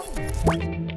ง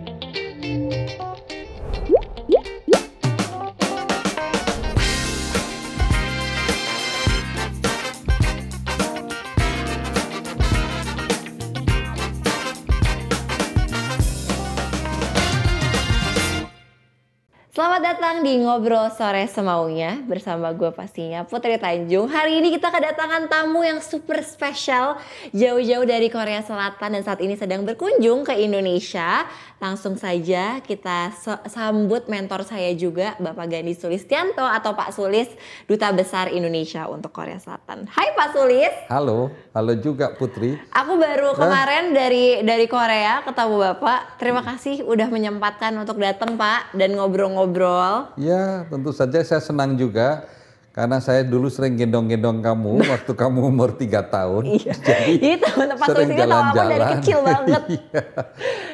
datang di Ngobrol Sore Semaunya bersama gue pastinya Putri Tanjung. Hari ini kita kedatangan tamu yang super spesial jauh-jauh dari Korea Selatan dan saat ini sedang berkunjung ke Indonesia. Langsung saja kita sambut mentor saya juga Bapak Gandhi Sulistianto atau Pak Sulis Duta Besar Indonesia untuk Korea Selatan. Hai Pak Sulis. Halo, halo juga Putri. Aku baru kemarin dari dari Korea ketemu Bapak. Terima kasih udah menyempatkan untuk datang Pak dan ngobrol-ngobrol. Ya, tentu saja saya senang juga karena saya dulu sering gendong-gendong kamu waktu kamu umur tiga tahun. Iya. Jadi itu tempat sering jalan-jalan. dari kecil banget. iya.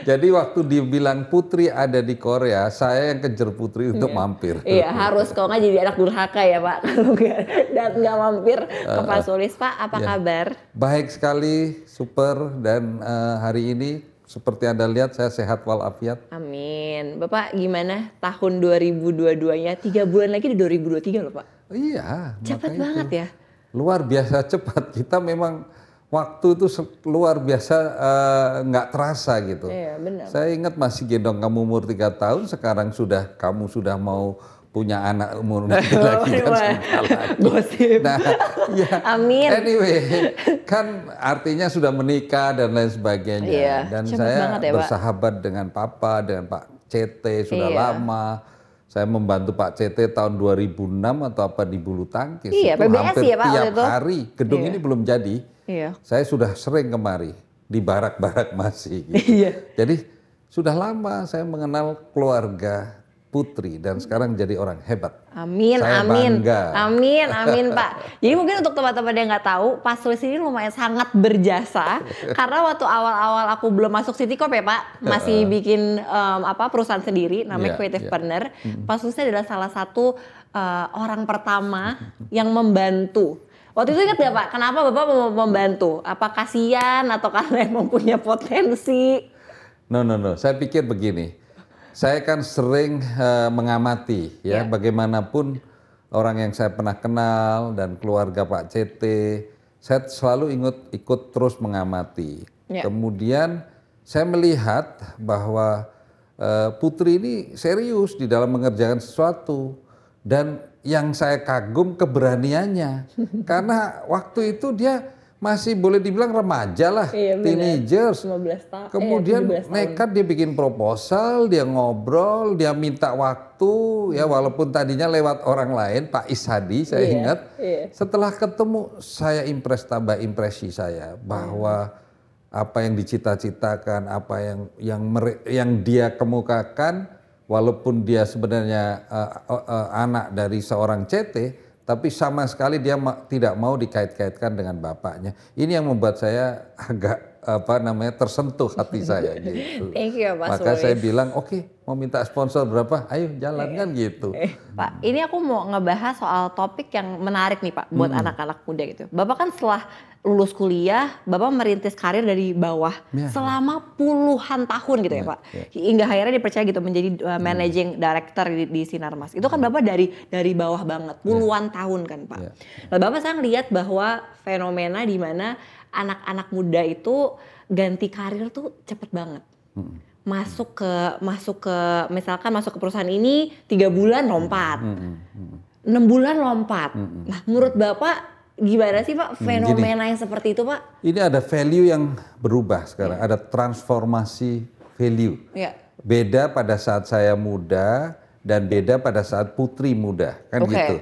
Jadi waktu dibilang Putri ada di Korea, saya yang kejar Putri untuk Iya. mampir. Iya harus kalau nggak jadi anak durhaka ya Pak kalau nggak dan nggak mampir ke Pak Sulis Pak apa Ya. kabar? Baik sekali, super dan eh, hari ini seperti Anda lihat saya sehat walafiat. Amin. Bapak gimana tahun 2022-nya? Tiga bulan lagi di 2023 loh Pak. Iya, makanya banget itu. ya. Luar biasa cepat. Kita memang waktu itu luar biasa eh, nggak terasa gitu. Iya benar. Saya ingat masih gendong kamu umur tiga tahun, sekarang sudah kamu sudah mau punya anak umur lagi kan lagi. Gosip. Nah, ya. Amin. Anyway, kan artinya sudah menikah dan lain sebagainya. Iya, dan cepet saya ya, Pak. bersahabat dengan Papa, dengan Pak CT sudah Iya. lama. Saya membantu Pak CT tahun 2006 atau apa di bulu tangkis. Iya, Itu PBS hampir ya, Pak, tiap itu? hari. Gedung Iya. ini belum jadi. Iya. Saya sudah sering kemari di barak-barak masih. Gitu. Iya. Jadi sudah lama saya mengenal keluarga Putri dan sekarang jadi orang hebat. Amin, Saya amin, bangga. amin, amin Pak. Jadi mungkin untuk teman-teman yang nggak tahu, Pak Sulis ini lumayan sangat berjasa karena waktu awal-awal aku belum masuk Citycorp ya Pak, masih bikin em, apa perusahaan sendiri namanya Iya, Creative iya. Partner. Pak Sulis adalah salah satu eh, orang pertama yang membantu. Waktu itu ingat gak Pak, kenapa Bapak mau membantu? Apa kasihan atau karena emang punya potensi? No, no, no. Saya pikir begini. Saya kan sering eh, mengamati ya Iya. bagaimanapun orang yang saya pernah kenal dan keluarga Pak CT, saya selalu ingat ikut terus mengamati. Iya. Kemudian saya melihat bahwa eh, Putri ini serius di dalam mengerjakan sesuatu dan yang saya kagum keberaniannya karena waktu itu dia masih boleh dibilang remaja lah, Iya, teenagers. 15 tahun. Kemudian eh, 17 tahun. nekat dia bikin proposal, dia ngobrol, dia minta waktu, ya walaupun tadinya lewat orang lain, Pak Ishadi saya Iya, ingat. iya. Setelah ketemu, saya impres tambah impresi saya bahwa apa yang dicita-citakan, apa yang yang mere- yang dia kemukakan, walaupun dia sebenarnya eh, eh, eh, anak dari seorang CT, tapi sama sekali dia ma- tidak mau dikait-kaitkan dengan bapaknya. Ini yang membuat saya agak apa namanya tersentuh hati saya gitu. Thank you ya Pak Maka Sulis. saya bilang, oke mau minta sponsor berapa? Ayo jalan kan gitu. Eh, Pak, ini aku mau ngebahas soal topik yang menarik nih Pak buat anak-anak muda gitu. Bapak kan setelah lulus kuliah, Bapak merintis karir dari bawah Ya. selama puluhan tahun gitu ya, Pak. Hingga akhirnya dipercaya gitu menjadi uh, managing director di, di Sinarmas. Itu kan Bapak dari dari bawah banget, puluhan tahun kan Pak. Ya. Nah Bapak saya lihat bahwa fenomena di mana anak-anak muda itu ganti karir tuh cepet banget. Masuk ke masuk ke misalkan masuk ke perusahaan ini tiga bulan lompat. Enam bulan lompat. Nah menurut bapak gimana sih pak fenomena yang seperti itu pak Ini ada value yang berubah sekarang, ada transformasi value. ya Beda pada saat saya muda dan beda pada saat putri muda, kan Oke. gitu.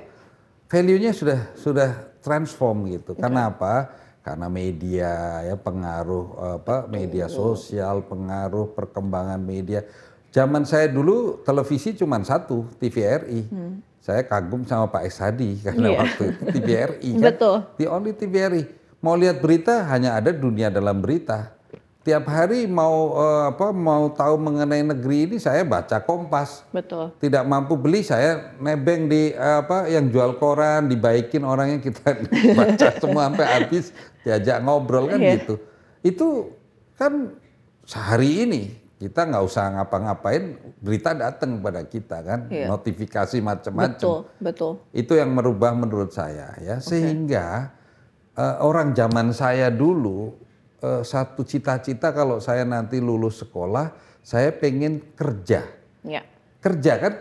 Value-nya sudah sudah transform gitu. Karena apa? Karena media ya pengaruh apa media sosial, pengaruh perkembangan media. Zaman saya dulu televisi cuma satu, TVRI. Saya kagum sama Pak Hadi karena Iya. waktu itu TVRI kan. Betul. The only TVRI. Mau lihat berita hanya ada dunia dalam berita. Tiap hari mau eh, apa mau tahu mengenai negeri ini saya baca Kompas. betul Tidak mampu beli saya nebeng di eh, apa yang jual koran dibaikin orangnya kita baca semua sampai habis diajak ngobrol kan Iya. gitu. Itu kan sehari ini kita nggak usah ngapa-ngapain, berita datang pada kita kan, Iya. notifikasi macam-macam. Betul, betul. Itu yang merubah menurut saya ya, sehingga eh, orang zaman saya dulu eh, satu cita-cita kalau saya nanti lulus sekolah, saya pengen kerja. Ya. Kerja kan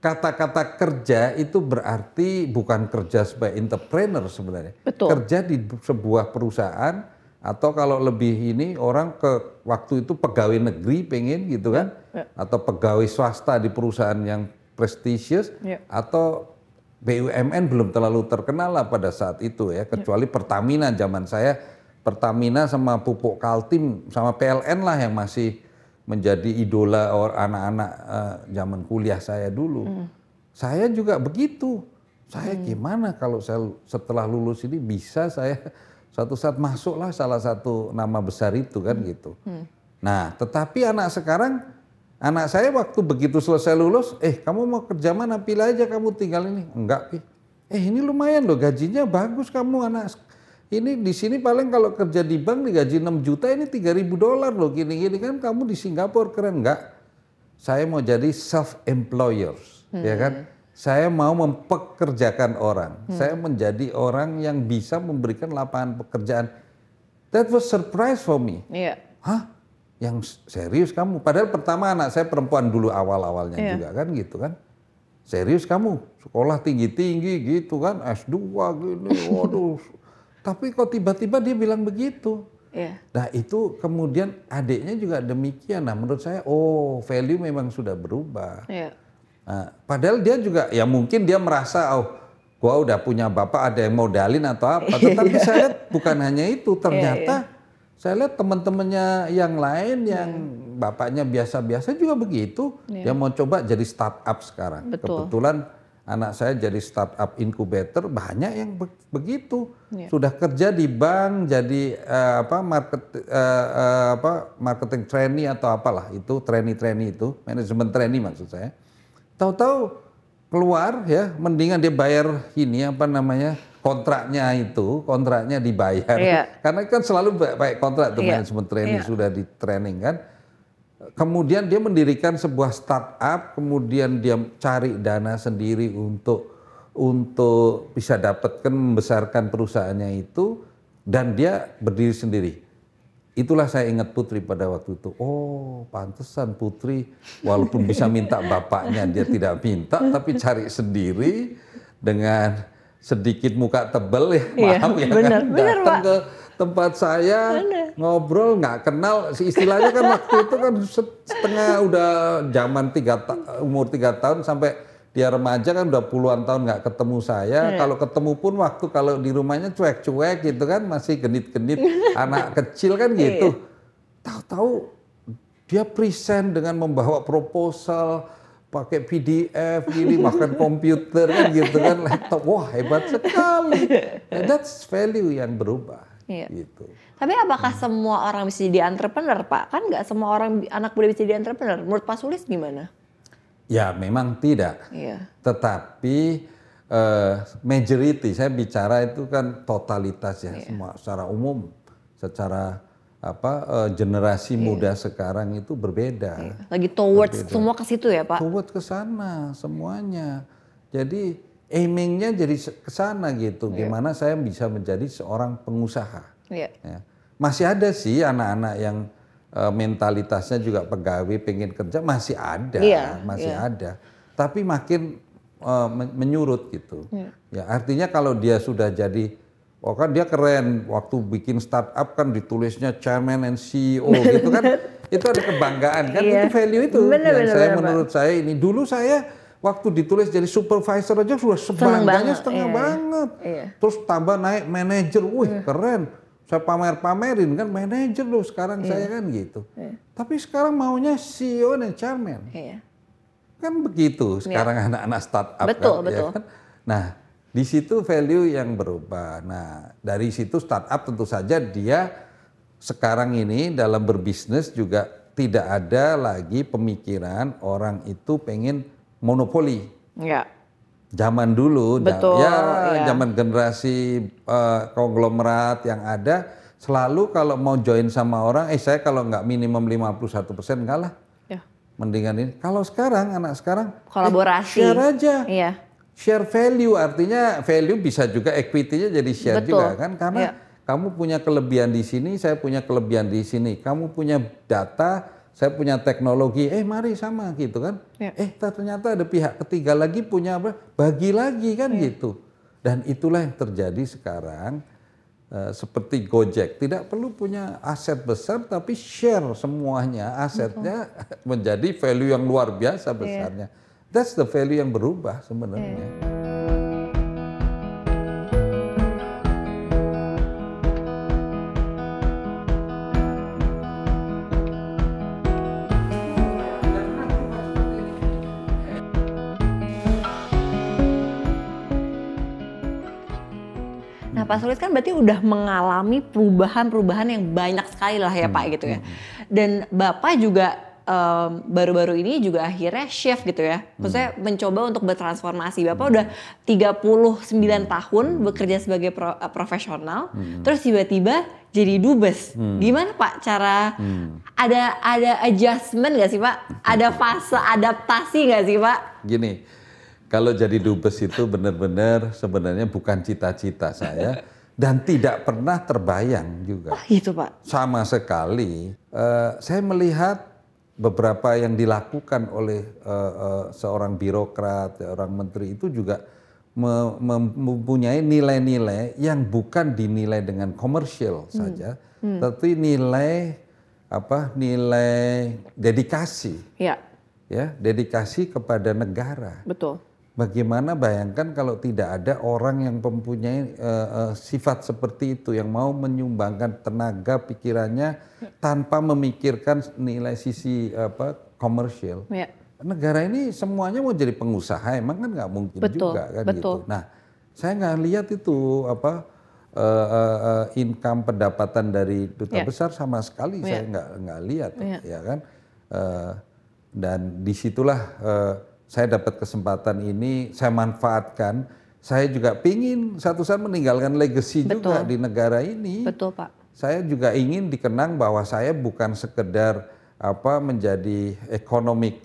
kata-kata kerja itu berarti bukan kerja sebagai entrepreneur sebenarnya. Betul. Kerja di sebuah perusahaan atau kalau lebih ini orang ke waktu itu pegawai negeri pengen gitu kan Ya, atau pegawai swasta di perusahaan yang prestisius Ya. atau BUMN belum terlalu terkenal lah pada saat itu ya kecuali Pertamina zaman saya Pertamina sama Pupuk Kaltim sama PLN lah yang masih menjadi idola anak-anak eh, zaman kuliah saya dulu. Saya juga begitu. Saya gimana kalau saya setelah lulus ini bisa saya suatu saat masuklah salah satu nama besar itu kan gitu. Nah, tetapi anak sekarang anak saya waktu begitu selesai lulus, eh kamu mau kerja mana pilih aja kamu tinggal ini. Enggak, Pi. Eh ini lumayan loh gajinya bagus kamu anak ini di sini paling kalau kerja di bank digaji 6 juta ini 3000 dolar loh gini-gini kan kamu di Singapura keren enggak? Saya mau jadi self employers, ya kan? Saya mau mempekerjakan orang. Saya menjadi orang yang bisa memberikan lapangan pekerjaan. That was surprise for me. Iya. Hah? Yang serius kamu? Padahal pertama anak saya perempuan dulu awal-awalnya Iya. juga kan gitu kan. Serius kamu? Sekolah tinggi-tinggi gitu kan, S2 gini, waduh. Tapi kok tiba-tiba dia bilang begitu. Iya. Nah itu kemudian adiknya juga demikian. Nah menurut saya, oh value memang sudah berubah. Iya. Nah, padahal dia juga, ya mungkin dia merasa, oh gua udah punya bapak ada yang modalin atau apa. Tetapi saya lihat bukan hanya itu, ternyata saya lihat teman-temannya yang lain yang bapaknya biasa-biasa juga begitu. Dia mau coba jadi startup sekarang. Betul. Kebetulan anak saya jadi startup incubator banyak yang be- begitu. Iya. Sudah kerja di bank jadi eh, apa market eh, eh, apa marketing trainee atau apalah itu trainee-trainee itu, manajemen trainee maksud saya. Tahu-tahu keluar ya, mendingan dia bayar ini apa namanya kontraknya itu, kontraknya dibayar. Iya. Karena kan selalu ba- baik kontrak tuh Iya. manajemen trainee Iya. sudah di training kan. Kemudian dia mendirikan sebuah startup, kemudian dia cari dana sendiri untuk untuk bisa dapatkan membesarkan perusahaannya itu dan dia berdiri sendiri. Itulah saya ingat Putri pada waktu itu. Oh, pantesan Putri walaupun bisa minta bapaknya dia tidak minta tapi cari sendiri dengan sedikit muka tebel ya, Iya, maaf ya benar, kan benar, datang Pak. ke tempat saya ngobrol nggak kenal si istilahnya kan waktu itu kan set- setengah udah zaman tiga ta- umur tiga tahun sampai dia remaja kan udah puluhan tahun nggak ketemu saya. Kalau ketemu pun waktu kalau di rumahnya cuek-cuek gitu kan masih genit-genit. Anak kecil kan gitu. tahu-tahu dia present dengan membawa proposal pakai PDF gini makan komputer kan gitu kan laptop. Wah hebat sekali. Nah, that's value yang berubah Iya. gitu. Tapi apakah semua orang bisa jadi entrepreneur, Pak? Kan nggak semua orang anak muda bisa jadi entrepreneur. Menurut Pak Sulis gimana? Ya memang tidak Iya. tetapi eh, majority saya bicara itu kan totalitas ya semua secara umum secara apa eh, generasi muda sekarang itu berbeda Lagi towards semua ke situ ya, Pak? Toward ke sana semuanya. Jadi aimingnya jadi ke sana gitu. Gimana saya bisa menjadi seorang pengusaha. Iya. Ya. Masih ada sih anak-anak yang mentalitasnya juga pegawai pengen kerja masih ada, Iya, masih iya. ada. Tapi makin eh, men- menyurut gitu. Iya. Ya artinya kalau dia sudah jadi Oh kan dia keren waktu bikin startup kan ditulisnya chairman and CEO gitu kan itu ada kebanggaan kan Iya. itu value itu Bener, yang bener, saya bener, menurut saya ini dulu saya waktu ditulis jadi supervisor aja sudah sebangganya setengah iya. banget Iya. terus tambah naik manajer wih keren saya pamer-pamerin kan manajer loh sekarang saya kan gitu tapi sekarang maunya CEO dan chairman Iya. kan begitu sekarang anak-anak startup Betul, kan, ya betul. kan? Nah, di situ value yang berubah. Nah, dari situ startup tentu saja dia sekarang ini dalam berbisnis juga tidak ada lagi pemikiran orang itu pengen monopoli. Iya. Zaman dulu, Betul, ya iya. zaman generasi eh, konglomerat yang ada, selalu kalau mau join sama orang, eh saya kalau nggak minimum 51 persen enggak lah, Ya. mendingan ini. Kalau sekarang anak sekarang eh, Kolaborasi. share aja, Iya. share value artinya value bisa juga equity-nya jadi share Betul. juga kan karena Iya. kamu punya kelebihan di sini, saya punya kelebihan di sini, kamu punya data, saya punya teknologi, eh mari sama gitu kan. Iya. Eh ternyata ada pihak ketiga lagi punya apa? Bagi lagi kan Iya. gitu. Dan itulah yang terjadi sekarang eh, seperti Gojek, tidak perlu punya aset besar tapi share semuanya asetnya menjadi value yang luar biasa besarnya. That's the value yang berubah sebenarnya. Pak Sulis kan berarti udah mengalami perubahan-perubahan yang banyak sekali lah ya Pak gitu ya. Dan Bapak juga baru-baru ini juga akhirnya shift gitu ya. Maksudnya mencoba untuk bertransformasi. Bapak udah 39 tahun bekerja sebagai pro- eh, profesional, terus tiba-tiba jadi dubes. Gimana Pak cara ada ada adjustment gak sih Pak? Ada fase adaptasi gak sih Pak? Gini, kalau jadi dubes itu benar-benar sebenarnya bukan cita-cita saya dan tidak pernah terbayang juga. Oh gitu Pak. Sama sekali, eh, saya melihat beberapa yang dilakukan oleh eh, eh, seorang birokrat, seorang menteri itu juga me- mem- mempunyai nilai-nilai yang bukan dinilai dengan komersial saja, tapi nilai apa? Nilai dedikasi, Ya, ya, dedikasi kepada negara. betul. Bagaimana bayangkan kalau tidak ada orang yang mempunyai eh, eh, sifat seperti itu yang mau menyumbangkan tenaga pikirannya tanpa memikirkan nilai sisi apa komersial. Ya. Negara ini semuanya mau jadi pengusaha emang kan nggak mungkin Betul, juga kan betul. gitu. Nah, saya nggak lihat itu apa eh, eh, eh, income pendapatan dari duta Ya. besar sama sekali Ya. saya nggak nggak lihat Ya. ya kan. Eh, dan di situlah eh, saya dapat kesempatan ini saya manfaatkan. Saya juga pingin satu saat meninggalkan legacy juga Betul. di negara ini Betul Pak. saya juga ingin dikenang bahwa saya bukan sekedar apa menjadi economic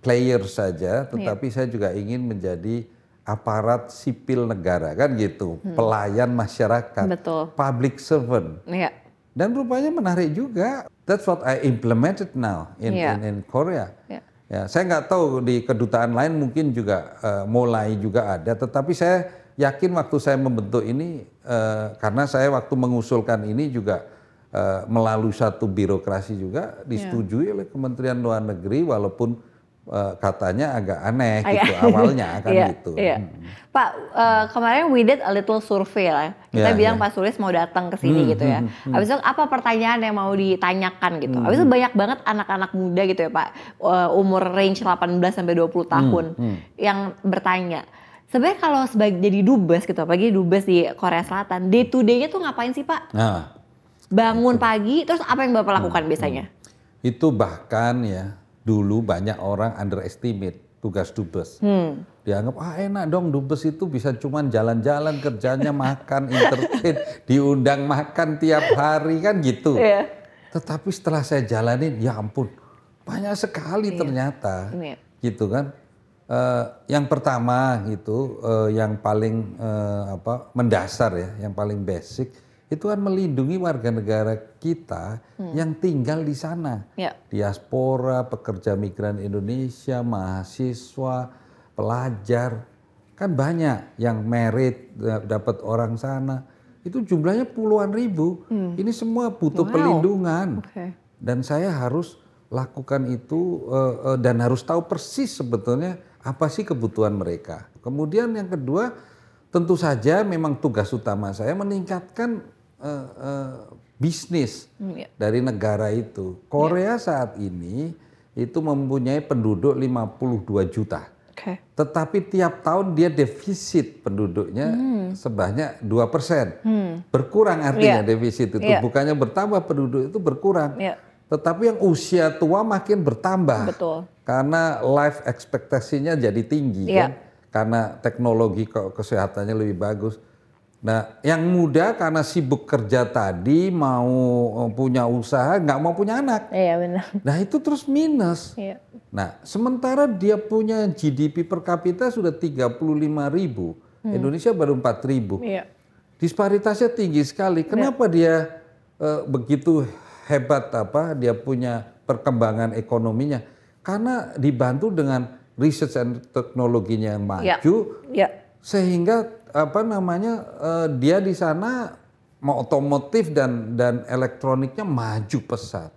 player saja, tetapi saya juga ingin menjadi aparat sipil negara kan gitu, pelayan masyarakat, Betul. public servant. Ya. Dan rupanya menarik juga. That's what I implemented now in Iya. in, in Korea. Ya. Ya, saya nggak tahu di kedutaan lain mungkin juga eh, mulai juga ada, tetapi saya yakin waktu saya membentuk ini eh, karena saya waktu mengusulkan ini juga eh, melalui satu birokrasi juga disetujui oleh Kementerian Luar Negeri walaupun eh, katanya agak aneh gitu awalnya kan Iya, gitu. iya. Pak, eh, kemarin we did a little survey lah. Kita Iya, bilang iya. Pak Sulis mau datang ke sini gitu ya. Habis itu apa pertanyaan yang mau ditanyakan gitu. Habis itu banyak banget anak-anak muda gitu ya Pak. eh, umur range 18 sampai 20 tahun yang bertanya. Sebenarnya kalau sebagai jadi dubes gitu, apalagi dubes di Korea Selatan, day to day-nya tuh ngapain sih Pak? Nah, Bangun pagi, terus apa yang Bapak lakukan biasanya? itu bahkan ya dulu banyak orang underestimate tugas dubes. Hmm. dianggap ah enak dong dubes itu bisa cuman jalan-jalan kerjanya makan entertain diundang makan tiap hari kan gitu Iya. tetapi setelah saya jalanin ya ampun banyak sekali ternyata Iya. gitu kan Eh, yang pertama gitu eh, yang paling eh, apa mendasar ya yang paling basic itu kan melindungi warga negara kita yang tinggal di sana Ya. diaspora, pekerja migran Indonesia, mahasiswa, pelajar, kan banyak yang merit da- dapat orang sana. Itu jumlahnya puluhan ribu. Ini semua butuh Wow. pelindungan. Oke. Dan saya harus lakukan itu eh, eh, dan harus tahu persis sebetulnya apa sih kebutuhan mereka. Kemudian yang kedua, tentu saja memang tugas utama saya meningkatkan eh, bisnis Hmm, ya. dari negara itu. Korea saat ini itu mempunyai penduduk 52 juta. Oke. Tetapi tiap tahun dia defisit penduduknya sebanyak 2 persen. Berkurang artinya Iya. defisit itu. Iya. Bukannya bertambah penduduk itu berkurang. Iya. Tetapi yang usia tua makin bertambah. Betul. Karena life expectancy-nya jadi tinggi Iya. kan. Karena teknologi ke- kesehatannya lebih bagus. Nah, yang muda karena sibuk kerja tadi mau eh, punya usaha, nggak mau punya anak. Iya benar. Nah itu terus minus. Iya. Nah, sementara dia punya GDP per kapita sudah 35 ribu, Indonesia baru 4 ribu. Iya. Disparitasnya tinggi sekali. Kenapa dia eh, begitu hebat apa? Dia punya perkembangan ekonominya karena dibantu dengan research and teknologinya yang maju, Iya. sehingga apa namanya eh, dia di sana mau otomotif dan dan elektroniknya maju pesat.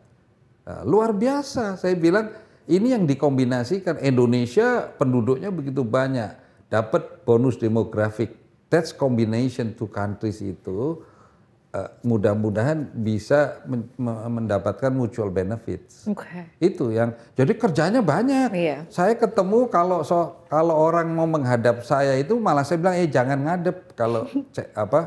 Nah, luar biasa. Saya bilang ini yang dikombinasikan Indonesia penduduknya begitu banyak, dapat bonus demografik. That's combination two countries itu mudah-mudahan bisa men- me- mendapatkan mutual benefits. Oke. Itu yang jadi kerjanya banyak. Iya. Saya ketemu kalau so, kalau orang mau menghadap saya itu malah saya bilang eh jangan ngadep kalau apa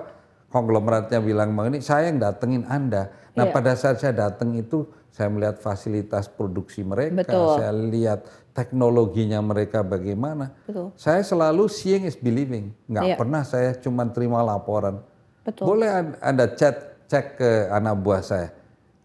konglomeratnya bilang mau ini saya yang datengin Anda. Nah, Iya. pada saat saya datang itu saya melihat fasilitas produksi mereka, Betul. saya lihat teknologinya mereka bagaimana. Betul. Saya selalu seeing is believing. Nggak Iya. pernah saya cuma terima laporan. Betul. Boleh an- Anda chat cek ke anak buah saya.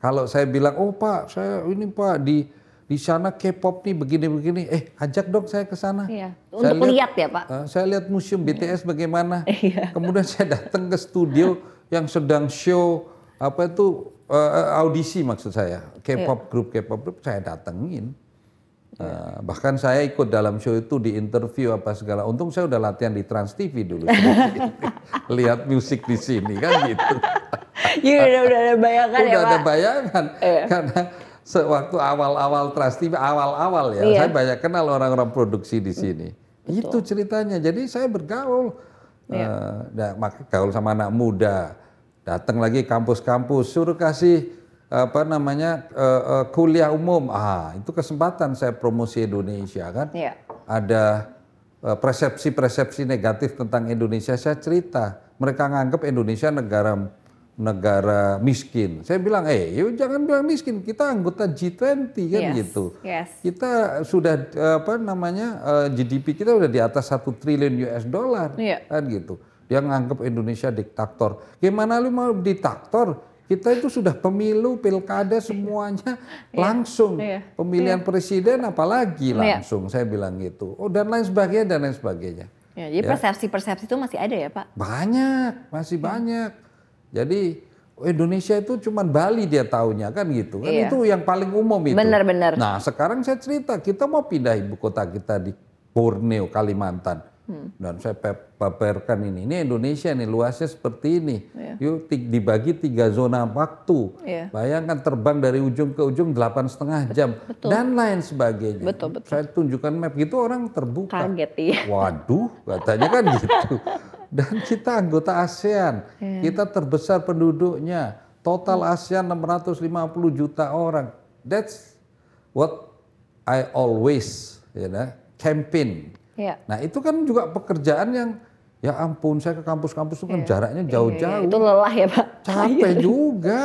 Kalau saya bilang, oh Pak, saya ini Pak di di sana K-pop nih begini-begini, eh ajak dong saya ke sana. Iya. Saya Untuk lihat ya Pak. Eh, saya lihat museum BTS bagaimana. Iya. Kemudian saya datang ke studio yang sedang show apa itu eh, audisi maksud saya K-pop grup K-pop grup saya datengin. Eh, bahkan saya ikut dalam show itu di interview apa segala. Untung saya udah latihan di Trans TV dulu. Lihat musik di sini kan gitu. Iya udah udah ada bayangan ya udah ada Pak. bayangan karena sewaktu awal-awal Trans TV awal-awal ya Iya. saya banyak kenal orang-orang produksi di sini itu ceritanya jadi saya bergaul Iya. Eh, nah, maka gaul sama anak muda datang lagi kampus-kampus suruh kasih apa namanya eh, eh, kuliah umum. Ah itu kesempatan saya promosi Indonesia kan? Iya. ada eh, persepsi-persepsi negatif tentang Indonesia. Saya cerita mereka nganggap Indonesia negara negara miskin. Saya bilang eh yuk jangan bilang miskin kita anggota G20 kan Yes, gitu. yes. kita sudah apa namanya GDP kita udah di atas satu triliun US dollar Iya. kan gitu. Dia nganggap Indonesia diktator. Gimana lu mau diktator kita itu sudah pemilu pilkada semuanya langsung Iya. pemilihan presiden apalagi Iya. langsung saya bilang gitu oh dan lain sebagainya dan lain sebagainya Ya, jadi persepsi-persepsi itu masih ada ya Pak. banyak masih Iya. banyak jadi oh, Indonesia itu cuman Bali dia taunya kan gitu kan Iya. itu yang paling umum itu Benar-benar. nah sekarang saya cerita kita mau pindah ibu kota kita di Borneo Kalimantan Hmm. dan saya paparkan ini ini Indonesia nih luasnya seperti ini Iya. yuk dibagi tiga zona waktu Iya. bayangkan terbang dari ujung ke ujung delapan setengah jam dan lain sebagainya Betul, betul. saya tunjukkan map gitu orang terbuka Kaget iya. Waduh, katanya kan gitu. Dan kita anggota ASEAN, Iya. kita terbesar penduduknya. Total ASEAN 650 juta orang. That's what I always, you know, campaign. Iya. Nah itu kan juga pekerjaan yang, ya ampun saya ke kampus-kampus itu kan jaraknya Iya, jauh-jauh. Itu lelah ya Pak. Capek juga.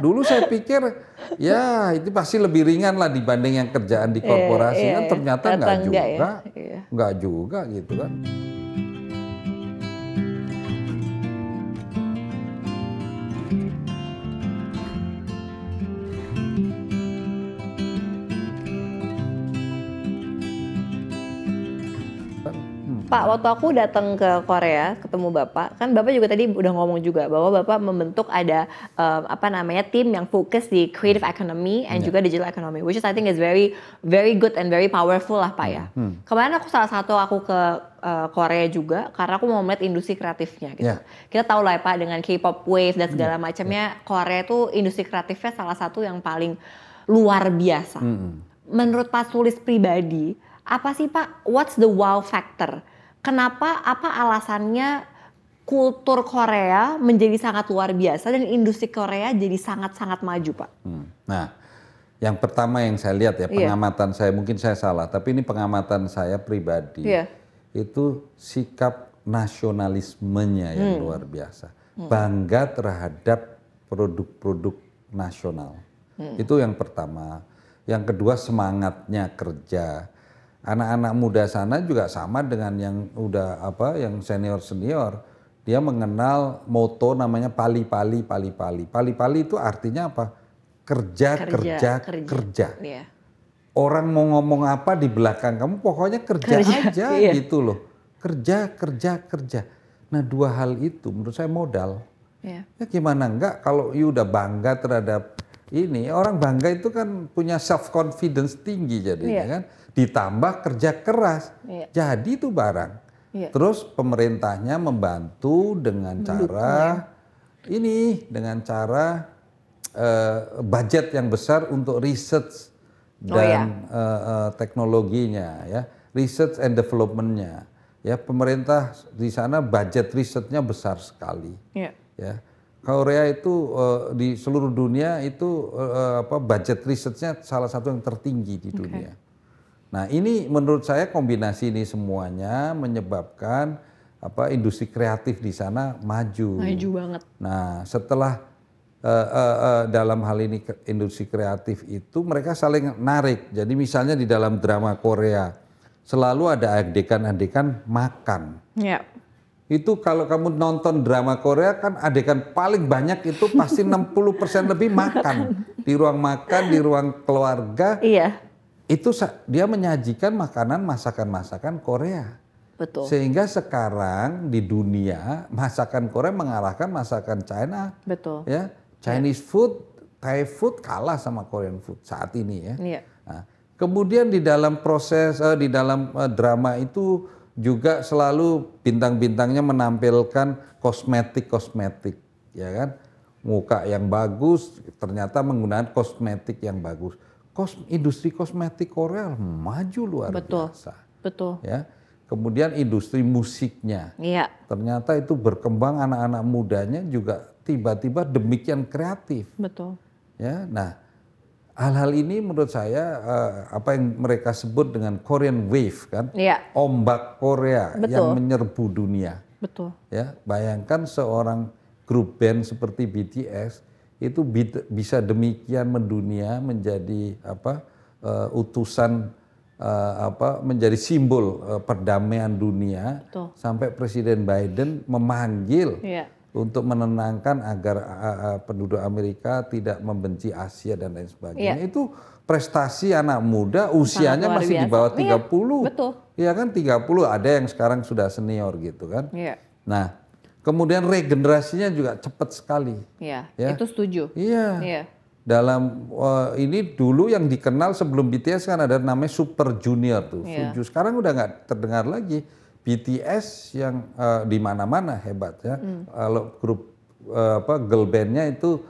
Dulu saya pikir ya itu pasti lebih ringan lah dibanding yang kerjaan di korporasi iya, kan iya. ternyata nggak Ternyata enggak ya. juga, Iya. nggak juga gitu kan. Pak, waktu aku datang ke Korea ketemu Bapak, kan Bapak juga tadi udah ngomong juga bahwa Bapak membentuk ada um, apa namanya tim yang fokus di creative economy and juga digital economy, which is I think is very very good and very powerful lah Pak ya. Kemarin aku salah satu aku ke uh, Korea juga karena aku mau melihat industri kreatifnya gitu. Ya. Kita tahu lah ya Pak dengan K-pop wave dan segala macamnya Korea itu industri kreatifnya salah satu yang paling luar biasa. Menurut Pak Sulis pribadi, apa sih Pak? What's the wow factor? Kenapa? Apa alasannya kultur Korea menjadi sangat luar biasa dan industri Korea jadi sangat-sangat maju, Pak? Hmm. Nah, yang pertama yang saya lihat ya Iya. pengamatan saya mungkin saya salah, tapi ini pengamatan saya pribadi Iya. itu sikap nasionalismenya yang Hmm. luar biasa, bangga terhadap produk-produk nasional. Hmm. Itu yang pertama. Yang kedua semangatnya kerja. Anak-anak muda sana juga sama dengan yang udah apa, yang senior senior. dia mengenal moto namanya pali-pali pali-pali. Pali-pali itu artinya apa? Kerja, kerja, kerja. Iya. Orang mau ngomong apa di belakang kamu pokoknya kerja, Kerja, aja iya. gitu loh. Kerja, kerja, kerja. Nah dua hal itu menurut saya modal. Iya. Ya gimana enggak kalau you udah bangga terhadap ini orang bangga itu kan punya self confidence tinggi jadinya Iya. kan ditambah kerja keras Iya. jadi itu barang Iya. terus pemerintahnya membantu dengan cara ini dengan cara eh, budget yang besar untuk research Oh, iya. dan eh, eh, teknologinya ya research and developmentnya ya pemerintah di sana budget risetnya besar sekali Iya. ya Korea itu eh, di seluruh dunia itu eh, apa budget risetnya salah satu yang tertinggi di dunia. Nah ini menurut saya kombinasi ini semuanya menyebabkan apa industri kreatif di sana maju. Maju banget. Nah setelah eh, eh, eh, dalam hal ini industri kreatif itu mereka saling narik. Jadi misalnya di dalam drama Korea selalu ada adegan-adegan makan Iya. itu kalau kamu nonton drama Korea kan adegan paling banyak itu pasti 60% lebih makan di ruang makan di ruang keluarga Iya. Itu dia menyajikan makanan masakan-masakan Korea Betul. sehingga sekarang di dunia masakan Korea mengalahkan masakan China Betul. ya Chinese food Thai food kalah sama Korean food saat ini ya Iya. Nah, kemudian di dalam proses eh, di dalam eh, drama itu juga selalu bintang-bintangnya menampilkan kosmetik-kosmetik, ya kan? Muka yang bagus ternyata menggunakan kosmetik yang bagus. Kos, industri kosmetik Korea maju luar Betul. biasa, Betul. ya. Kemudian industri musiknya, Iya. ternyata itu berkembang anak-anak mudanya juga tiba-tiba demikian kreatif Betul. ya nah hal-hal ini menurut saya eh, apa yang mereka sebut dengan Korean wave kan Iya. ombak Korea yang Betul. menyerbu dunia Betul. ya bayangkan seorang grup band seperti BTS itu bisa demikian mendunia menjadi apa eh, utusan eh, apa menjadi simbol eh, perdamaian dunia Betul. sampai Presiden Biden memanggil Iya. untuk menenangkan agar uh, uh, penduduk Amerika tidak membenci Asia dan lain sebagainya. Itu prestasi anak muda usianya masih di bawah Iya, 30. betul. Iya kan 30 ada yang sekarang sudah senior gitu kan. Iya. Nah, kemudian regenerasinya juga cepat sekali. Iya. Ya. Itu setuju. Iya. Iya. Dalam uh, ini dulu yang dikenal sebelum BTS kan ada namanya Super Junior tuh. Iya. Suju. Sekarang udah nggak terdengar lagi. BTS yang uh, di mana-mana hebat ya. Hmm. Kalau grup uh, apa girl bandnya itu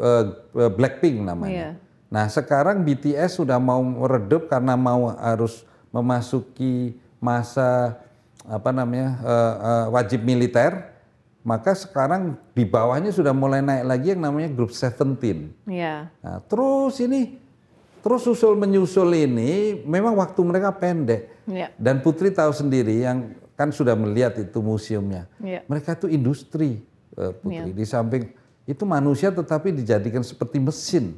uh, Blackpink namanya. Iya. Nah sekarang BTS sudah mau meredup karena mau harus memasuki masa apa namanya uh, uh, wajib militer. Maka sekarang di bawahnya sudah mulai naik lagi yang namanya grup Seventeen. Iya. Nah, terus ini terus susul menyusul ini memang waktu mereka pendek. Iya. Dan Putri tahu sendiri yang kan sudah melihat itu museumnya. Iya. Mereka itu industri eh, Putri. Di samping itu manusia tetapi dijadikan seperti mesin.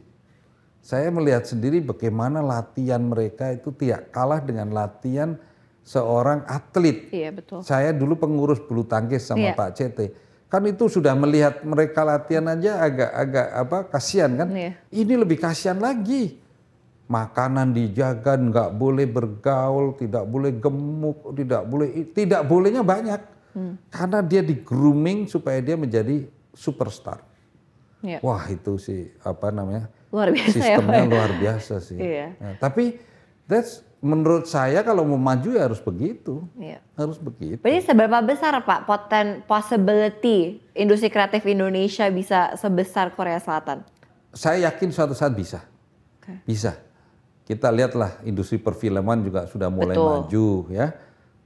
Saya melihat sendiri bagaimana latihan mereka itu tidak kalah dengan latihan seorang atlet. Iya, betul. Saya dulu pengurus bulu tangkis sama Iya. Pak CT. Kan itu sudah melihat mereka latihan aja agak-agak apa kasihan kan? Iya. Ini lebih kasihan lagi. Makanan dijaga, nggak boleh bergaul, tidak boleh gemuk, tidak boleh tidak bolehnya banyak. Hmm. Karena dia di grooming supaya dia menjadi superstar. Iya. Wah, itu sih apa namanya? Luar biasa ya, Sistemnya Pak. luar biasa sih. Iya. Nah, tapi that's menurut saya kalau mau maju ya harus begitu. Iya. Harus begitu. Berarti seberapa besar Pak poten possibility industri kreatif Indonesia bisa sebesar Korea Selatan? Saya yakin suatu saat bisa. Oke. Bisa. Kita lihatlah industri perfilman juga sudah mulai Betul. maju ya.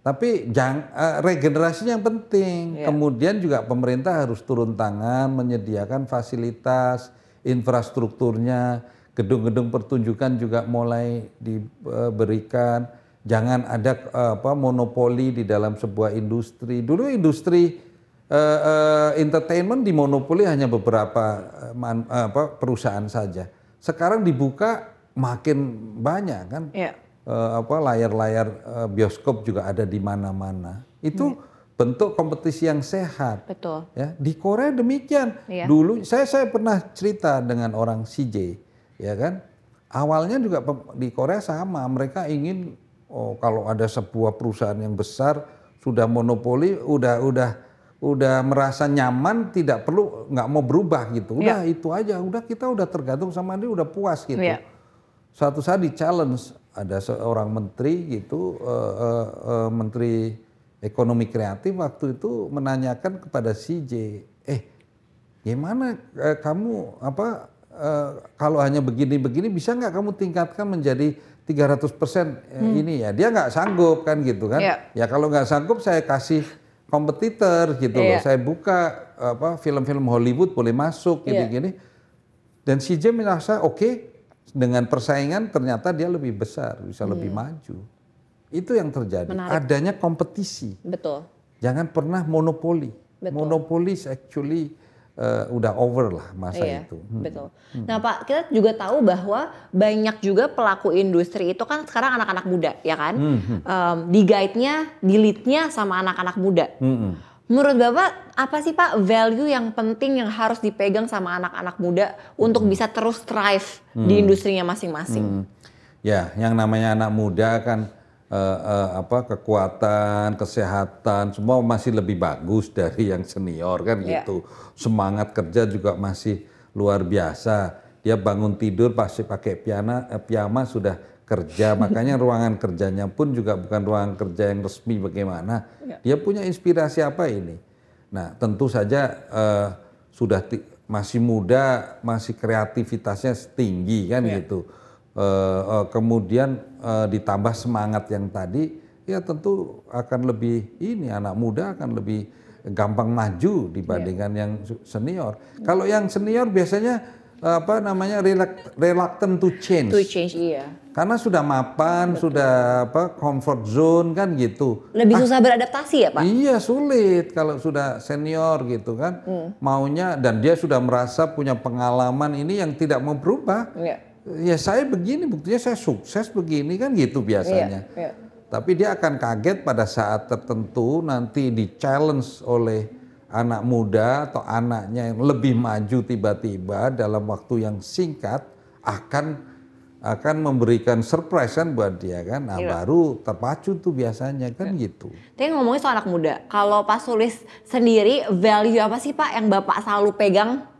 Tapi jang, eh, regenerasinya yang penting. Iya. Kemudian juga pemerintah harus turun tangan menyediakan fasilitas, infrastrukturnya, gedung-gedung pertunjukan juga mulai diberikan. Jangan ada eh, apa monopoli di dalam sebuah industri. Dulu industri eh, eh, entertainment dimonopoli hanya beberapa man- eh, apa perusahaan saja. Sekarang dibuka makin banyak kan. Iya. Eh, apa layar-layar eh, bioskop juga ada di mana-mana. Itu bentuk kompetisi yang sehat. Betul. Ya, di Korea demikian. Iya. Dulu saya saya pernah cerita dengan orang CJ, ya kan? Awalnya juga di Korea sama, mereka ingin oh kalau ada sebuah perusahaan yang besar sudah monopoli, udah udah udah merasa nyaman, tidak perlu nggak mau berubah gitu. Udah itu aja, udah kita udah tergantung sama dia, udah puas gitu. Iya. Suatu saat di challenge ada seorang menteri gitu, eh, eh, eh, menteri ekonomi kreatif waktu itu menanyakan kepada CJ, eh gimana eh, kamu apa eh, kalau hanya begini-begini bisa nggak kamu tingkatkan menjadi 300% ini ya dia nggak sanggup kan gitu kan Iya. ya kalau nggak sanggup saya kasih kompetitor gitu loh Iya. saya buka apa film-film Hollywood boleh masuk Iya. gini-gini dan CJ merasa oke dengan persaingan ternyata dia lebih besar bisa lebih maju itu yang terjadi Menarik. adanya kompetisi Betul. jangan pernah monopoli Betul. monopoli actually uh, udah over lah masa Iya, itu betul. Nah Pak, kita juga tahu bahwa banyak juga pelaku industri itu kan sekarang anak-anak muda, ya kan? Em, di guide-nya, di lead-nya sama anak-anak muda. Mm-mm. Menurut Bapak, apa sih Pak value yang penting yang harus dipegang sama anak-anak muda untuk bisa terus thrive di industrinya masing-masing? Hmm. Ya, yang namanya anak muda kan apa kekuatan, kesehatan semua masih lebih bagus dari yang senior kan Iya. gitu. Semangat kerja juga masih luar biasa. Dia bangun tidur pasti pakai piana, eh, piyama sudah kerja. Makanya ruangan kerjanya pun juga bukan ruangan kerja yang resmi bagaimana. Iya. Dia punya inspirasi apa ini? Nah, tentu saja eh, sudah masih muda, masih kreativitasnya tinggi kan Iya. gitu. Eh, kemudian eh, ditambah semangat yang tadi, ya tentu akan lebih ini anak muda akan lebih gampang maju dibandingkan yang su- senior. Kalau yang senior biasanya apa namanya reluct- reluctant to change. To change iya. Karena sudah mapan, sudah apa comfort zone kan gitu. Lebih susah beradaptasi ya Pak? Iya sulit kalau sudah senior gitu kan. Maunya dan dia sudah merasa punya pengalaman ini yang tidak mau berubah. Iya. Ya saya begini buktinya saya sukses begini kan gitu biasanya. Iya, iya. Tapi dia akan kaget pada saat tertentu nanti di challenge oleh anak muda atau anaknya yang lebih maju tiba-tiba dalam waktu yang singkat akan akan memberikan surprise kan buat dia kan. Nah, baru terpacu tuh biasanya kan gitu. Tapi ngomongin soal anak muda, kalau Pak Sulis sendiri value apa sih Pak yang Bapak selalu pegang?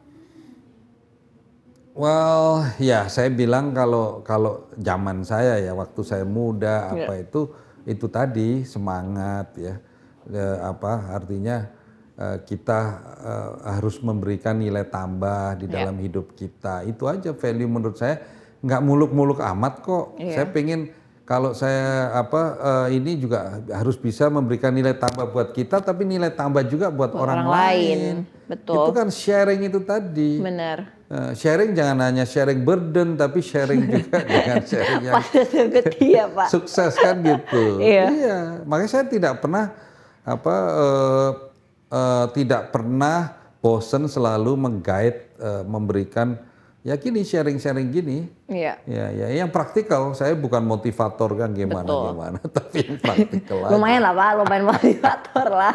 Well, ya saya bilang kalau kalau zaman saya ya waktu saya muda apa itu itu tadi semangat ya. Eh, apa artinya eh, kita eh, harus memberikan nilai tambah di dalam hidup kita. Itu aja value menurut saya. Nggak muluk-muluk amat kok. Saya pengen kalau saya apa eh, ini juga harus bisa memberikan nilai tambah buat kita tapi nilai tambah juga buat, orang, orang lain. lain. Betul. itu kan sharing itu tadi. Bener. Eh, sharing jangan hanya sharing burden tapi sharing juga dengan sharing yang ya Pak. sukses kan gitu. Iya. Makanya saya tidak pernah apa eh, eh, tidak pernah bosen selalu menggait eh, memberikan ya gini sharing-sharing gini. Iya. Ya, ya yang praktikal. Saya bukan motivator kan gimana gimana, tapi yang praktikal. Lumayan lah Pak, lumayan motivator lah.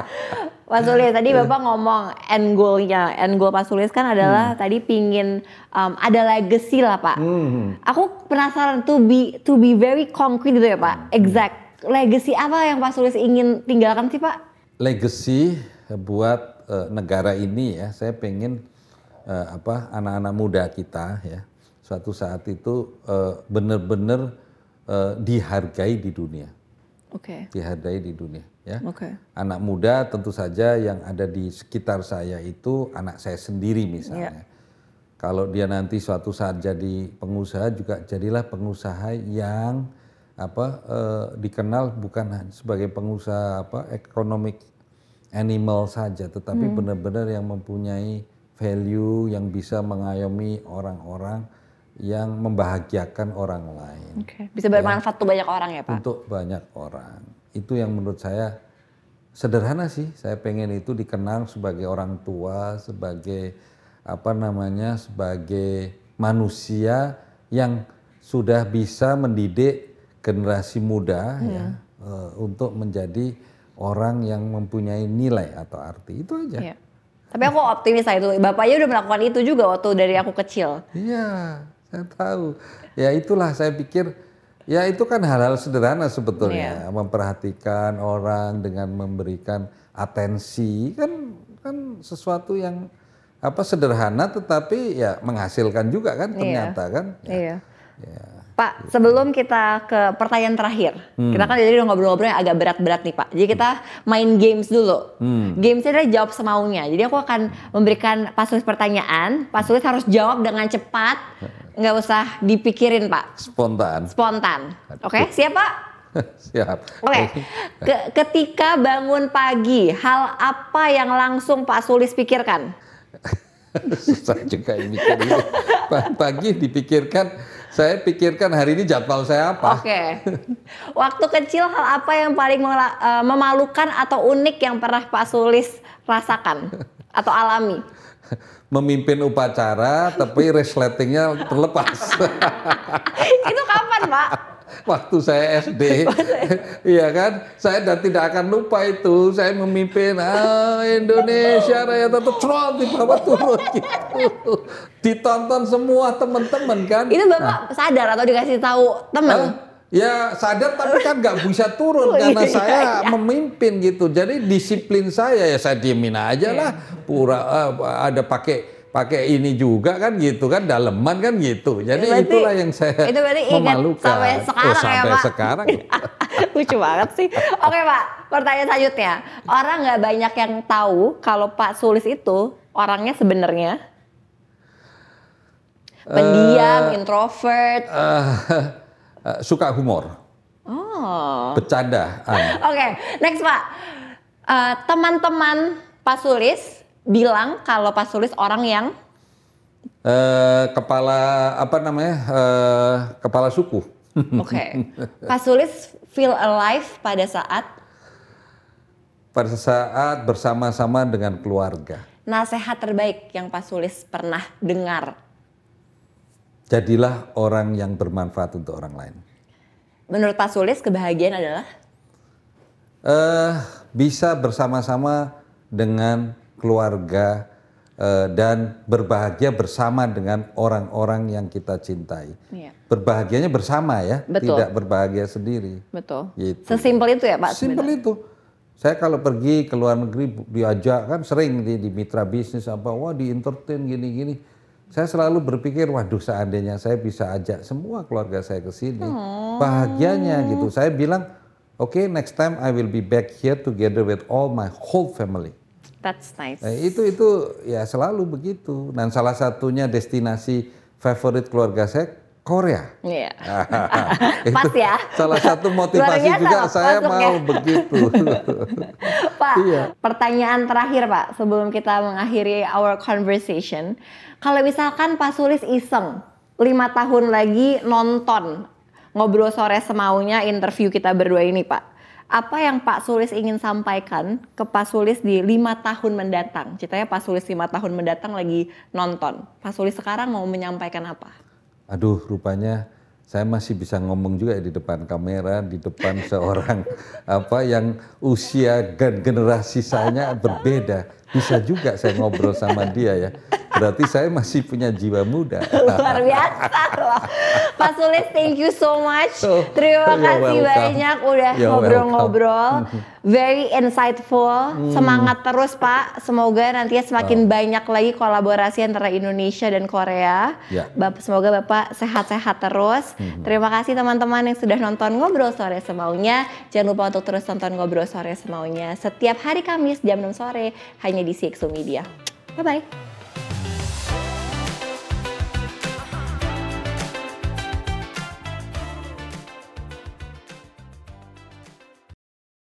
Pak Sulis, tadi Bapak ngomong end goal-nya. End goal Pak Sulis kan adalah tadi pingin um, ada legacy lah Pak. Hmm. Aku penasaran to be to be very concrete gitu ya Pak. Exact. Legacy apa yang Pak Sulis ingin tinggalkan sih Pak? legacy buat eh, negara ini ya saya pengen eh, apa anak-anak muda kita ya suatu saat itu eh, benar-benar eh, dihargai di dunia Oke. dihargai di dunia ya Oke. anak muda tentu saja yang ada di sekitar saya itu anak saya sendiri misalnya kalau dia nanti suatu saat jadi pengusaha juga jadilah pengusaha yang apa eh, dikenal bukan sebagai pengusaha apa economic animal saja tetapi benar-benar yang mempunyai value yang bisa mengayomi orang-orang yang membahagiakan orang lain Oke. Bisa bermanfaat tuh banyak orang ya Pak? untuk banyak orang. Itu yang menurut saya sederhana sih. Saya pengen itu dikenang sebagai orang tua, sebagai apa namanya, sebagai manusia yang sudah bisa mendidik generasi muda ya eh, untuk menjadi orang yang mempunyai nilai atau arti itu aja. Iya. Tapi aku optimis lah itu. Bapaknya udah melakukan itu juga waktu dari aku kecil. Iya, saya tahu. Ya itulah saya pikir ya itu kan hal-hal sederhana sebetulnya, memperhatikan orang dengan memberikan atensi kan kan sesuatu yang apa sederhana tetapi ya menghasilkan juga kan ternyata kan. Ya, Iya. ya. Pak, sebelum kita ke pertanyaan terakhir, kita kan jadi udah ngobrol-ngobrol yang agak berat-berat nih Pak. Jadi kita main games dulu. Gamesnya adalah jawab semaunya. Jadi aku akan memberikan Pak Sulis pertanyaan, Pak Sulis harus jawab dengan cepat, nggak usah dipikirin Pak, Spontan. spontan. Oke, siap Pak? Siap. Oke, Ke- ketika bangun pagi, hal apa yang langsung Pak Sulis pikirkan? Susah juga ini mikir ini. Pa- Pagi dipikirkan, saya pikirkan hari ini jadwal saya apa. Oke. Waktu kecil hal apa yang paling eh, memalukan atau unik yang pernah Pak Sulis rasakan atau alami? Memimpin upacara tapi resletingnya terlepas. Itu kapan, Pak? Waktu saya SD, iya kan, saya dan tidak akan lupa itu. Saya memimpin ah, Indonesia Raya tetap cerot di bawah turun gitu. Ditonton semua teman-teman kan. Itu Bapak sadar atau dikasih tahu teman? Hah? Ya sadar tapi kan nggak bisa turun Oh, iya, karena iya, saya iya. memimpin gitu. Jadi disiplin saya ya saya diemin aja lah. Pura eh, ada pakai pakai ini juga kan gitu kan daleman kan gitu. Jadi Berarti- itulah yang saya itu memalukan. sampai Oh, sekarang ya, sampai Pak? sekarang. Lucu banget sih. Oke Pak, pertanyaan selanjutnya. Orang nggak banyak yang tahu kalau Pak Sulis itu orangnya sebenarnya pendiam, introvert. Eh, eh, suka humor, Oh. bercanda. Oke, next Pak. Eh, Teman-teman Pak Sulis bilang kalau Pak Sulis orang yang Eh, kepala apa namanya? eh, kepala suku. oke. Pak Sulis feel alive pada saat Pada saat bersama-sama dengan keluarga. nasehat terbaik yang Pak Sulis pernah dengar. Jadilah orang yang bermanfaat untuk orang lain. Menurut Pak Sulis kebahagiaan adalah eh bisa bersama-sama dengan keluarga eh, dan berbahagia bersama dengan orang-orang yang kita cintai. Iya. Berbahagianya bersama ya, Betul. tidak berbahagia sendiri. betul. Gitu. Sesimpel itu ya Pak. Simpel itu. Saya kalau pergi ke luar negeri diajak kan sering di, di mitra bisnis apa, wah di entertain gini-gini. Saya selalu berpikir, waduh seandainya saya bisa ajak semua keluarga saya ke sini, bahagianya gitu. Saya bilang, oke next time I will be back here together with all my whole family. That's nice. Nah, itu itu ya selalu begitu. Dan salah satunya destinasi favorit keluarga saya Korea. Iya. Pas ya. Salah satu motivasi juga loh saya mau begitu. Pak, Iya. pertanyaan terakhir Pak sebelum kita mengakhiri our conversation. Kalau misalkan Pak Sulis iseng lima tahun lagi nonton ngobrol sore semaunya interview kita berdua ini Pak. Apa yang Pak Sulis ingin sampaikan ke Pak Sulis di lima tahun mendatang? Ceritanya Pak Sulis lima tahun mendatang lagi nonton. Pak Sulis sekarang mau menyampaikan apa? Aduh, rupanya saya masih bisa ngomong juga ya di depan kamera, di depan seorang apa yang usia dan generasi saya berbeda. Bisa juga saya ngobrol sama dia ya. Berarti saya masih punya jiwa muda. Luar biasa loh. Pak Sulis, thank you so much. Oh, Terima kasih welcome. banyak udah ngobrol-ngobrol. Very insightful. Hmm. Semangat terus Pak. Semoga nantinya semakin banyak lagi kolaborasi antara Indonesia dan Korea. Ya. Bap- semoga Bapak sehat-sehat terus. Hmm. Terima kasih teman-teman yang sudah nonton Ngobrol Sore Semaunya. Jangan lupa untuk terus nonton Ngobrol Sore Semaunya setiap hari Kamis jam 6 sore hanya di CXO Media. Bye-bye.